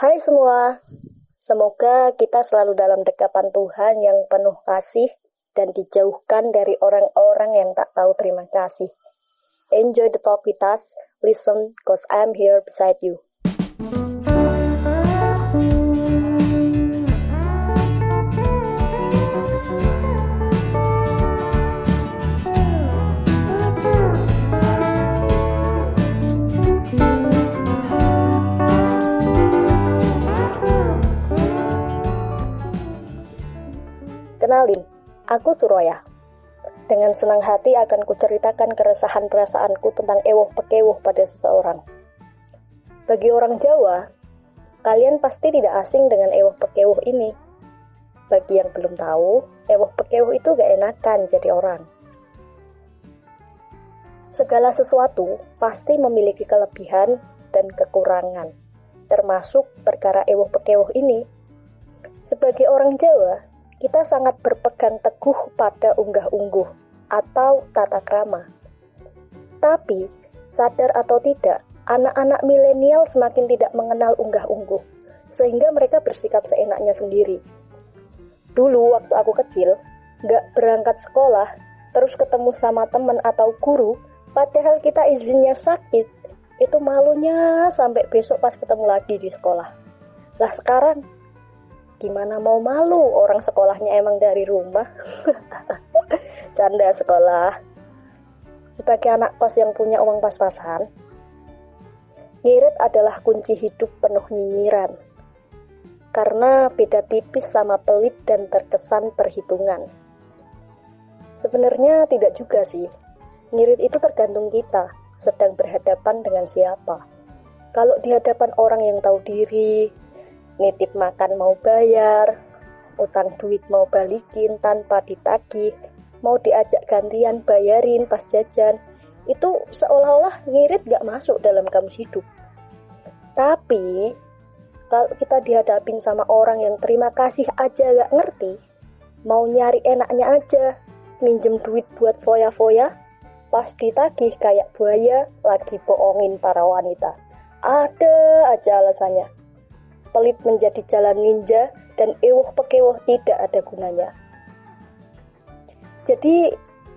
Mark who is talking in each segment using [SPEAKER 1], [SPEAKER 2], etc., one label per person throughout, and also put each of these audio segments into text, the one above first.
[SPEAKER 1] Hai semua, semoga kita selalu dalam dekapan Tuhan yang penuh kasih dan dijauhkan dari orang-orang yang tak tahu terima kasih. Enjoy the talk with us, listen, cause I'm here beside you. Kenalin, aku Suroya. Dengan senang hati akan kuceritakan keresahan perasaanku tentang ewoh pekewuh pada seseorang. Bagi orang Jawa, kalian pasti tidak asing dengan ewoh pekewuh ini. Bagi yang belum tahu, ewoh pekewuh itu gak enakan jadi orang. Segala sesuatu pasti memiliki kelebihan dan kekurangan, termasuk perkara ewoh pekewuh ini. Sebagai orang Jawa, kita sangat berpegang teguh pada unggah-ungguh atau tata krama. Tapi, sadar atau tidak, anak-anak milenial semakin tidak mengenal unggah-ungguh, sehingga mereka bersikap seenaknya sendiri. Dulu waktu aku kecil, gak berangkat sekolah, terus ketemu sama teman atau guru, padahal kita izinnya sakit, itu malunya sampai besok pas ketemu lagi di sekolah. Lah sekarang gimana mau malu orang sekolahnya emang dari rumah? Canda sekolah. Sebagai anak kos yang punya uang pas-pasan ngirit adalah kunci hidup penuh nyinyiran. Karena beda tipis sama pelit dan terkesan perhitungan. Sebenarnya tidak juga sih. Ngirit itu tergantung kita sedang berhadapan dengan siapa. Kalau di hadapan orang yang tahu diri, nitip makan mau bayar, utang duit mau balikin tanpa ditagih, mau diajak gantian bayarin pas jajan, itu seolah-olah ngirit gak masuk dalam kamus hidup. Tapi, kalau kita dihadapin sama orang yang terima kasih aja gak ngerti, mau nyari enaknya aja, minjem duit buat foya-foya, pas ditagih kayak buaya lagi bohongin para wanita. Ada aja alasannya pelit menjadi jalan ninja, dan ewuh pekewuh tidak ada gunanya. Jadi,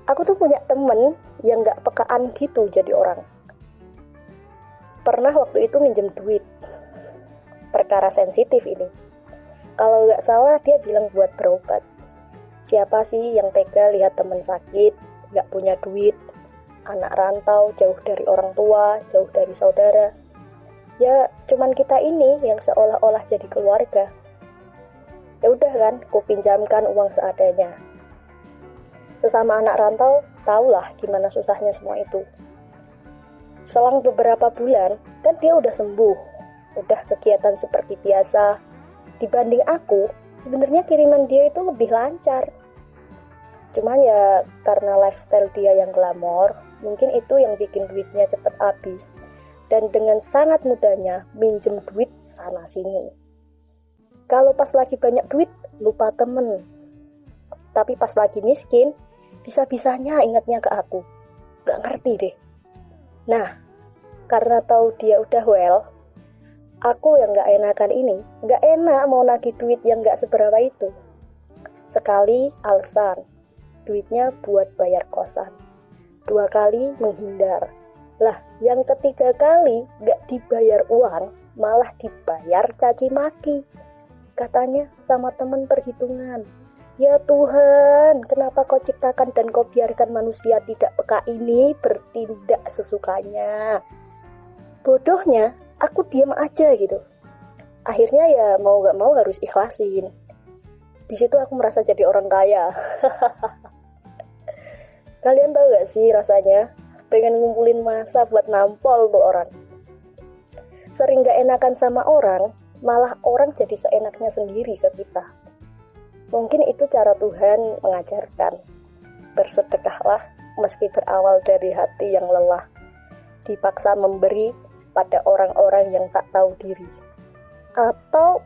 [SPEAKER 1] aku tuh punya temen yang gak pekaan gitu jadi orang. Pernah waktu itu minjem duit. Perkara sensitif ini. Kalau gak salah dia bilang buat berobat. Siapa sih yang tega lihat temen sakit, gak punya duit, anak rantau, jauh dari orang tua, jauh dari saudara, ya cuman kita ini yang seolah-olah jadi keluarga. Ya udah kan, ku pinjamkan uang seadanya. Sesama anak rantau, tahulah gimana susahnya semua itu. Selang beberapa bulan, kan dia udah sembuh, udah kegiatan seperti biasa. Dibanding aku, sebenarnya kiriman dia itu lebih lancar. Cuman ya karena lifestyle dia yang glamor, mungkin itu yang bikin duitnya cepet habis dan dengan sangat mudahnya minjem duit sana sini. Kalau pas lagi banyak duit, lupa temen. Tapi pas lagi miskin, bisa-bisanya ingatnya ke aku. Gak ngerti deh. Nah, karena tahu dia udah well, aku yang gak enakan ini, gak enak mau nagih duit yang gak seberapa itu. Sekali alasan, duitnya buat bayar kosan. Dua kali menghindar, lah, yang ketiga kali gak dibayar uang, malah dibayar caci maki. Katanya sama temen perhitungan. Ya Tuhan, kenapa kau ciptakan dan kau biarkan manusia tidak peka ini bertindak sesukanya? Bodohnya, aku diam aja gitu. Akhirnya ya mau gak mau harus ikhlasin. Di situ aku merasa jadi orang kaya. Kalian tahu gak sih rasanya pengen ngumpulin masa buat nampol tuh orang. Sering gak enakan sama orang, malah orang jadi seenaknya sendiri ke kita. Mungkin itu cara Tuhan mengajarkan. Bersedekahlah meski berawal dari hati yang lelah. Dipaksa memberi pada orang-orang yang tak tahu diri. Atau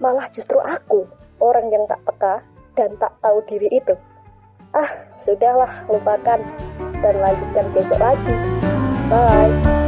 [SPEAKER 1] malah justru aku, orang yang tak peka dan tak tahu diri itu. Ah, sudahlah, lupakan dan lanjutkan besok lagi. Bye.